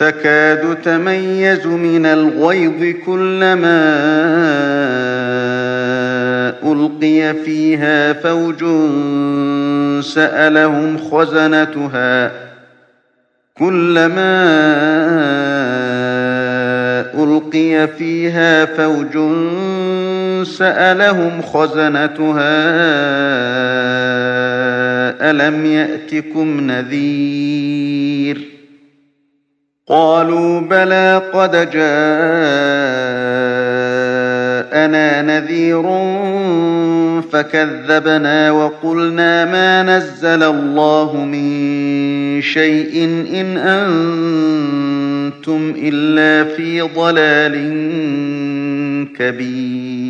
تكاد تميز من الغيظ كلما ألقي فيها فوج سألهم خزنتها. كلما ألقي فيها فوج سألهم خزنتها. ألم يأتكم نذير؟ قالوا بلى قد جاءنا نذير فكذبنا وقلنا ما نزل الله من شيء إن أنتم إلا في ضلال كبير.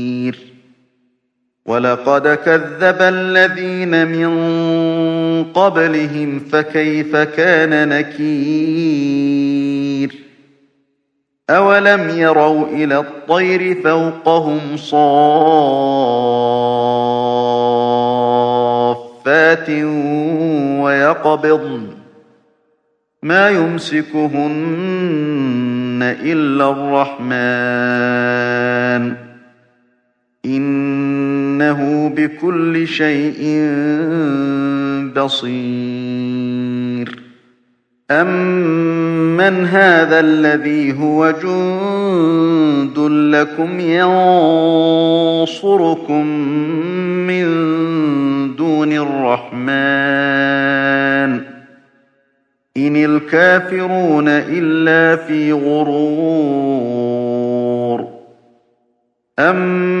ولقد كذب الذين من قبلهم فكيف كان نكير؟ أولم يروا إلى الطير فوقهم صافات ويقبضن ما يمسكهن إلا الرحمن. إنه بكل شيء بصير. أمن هذا الذي هو جند لكم ينصركم من دون الرحمن إن الكافرون إلا في غرور. أمن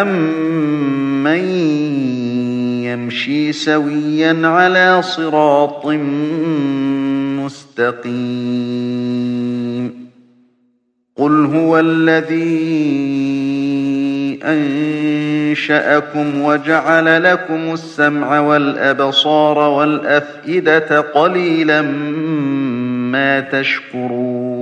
أمن يمشي سويا على صراط مستقيم قل هو الذي أنشأكم وجعل لكم السمع والأبصار والأفئدة قليلا ما تشكرون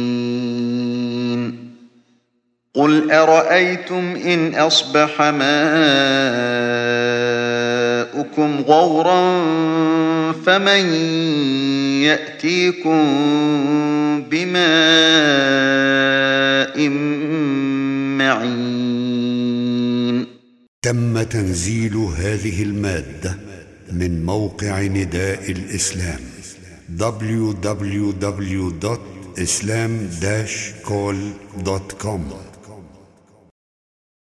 قل أرأيتم إن أصبح ماؤكم غورا فمن يأتيكم بماء معين تم تنزيل هذه المادة من موقع نداء الإسلام www.islam-call.com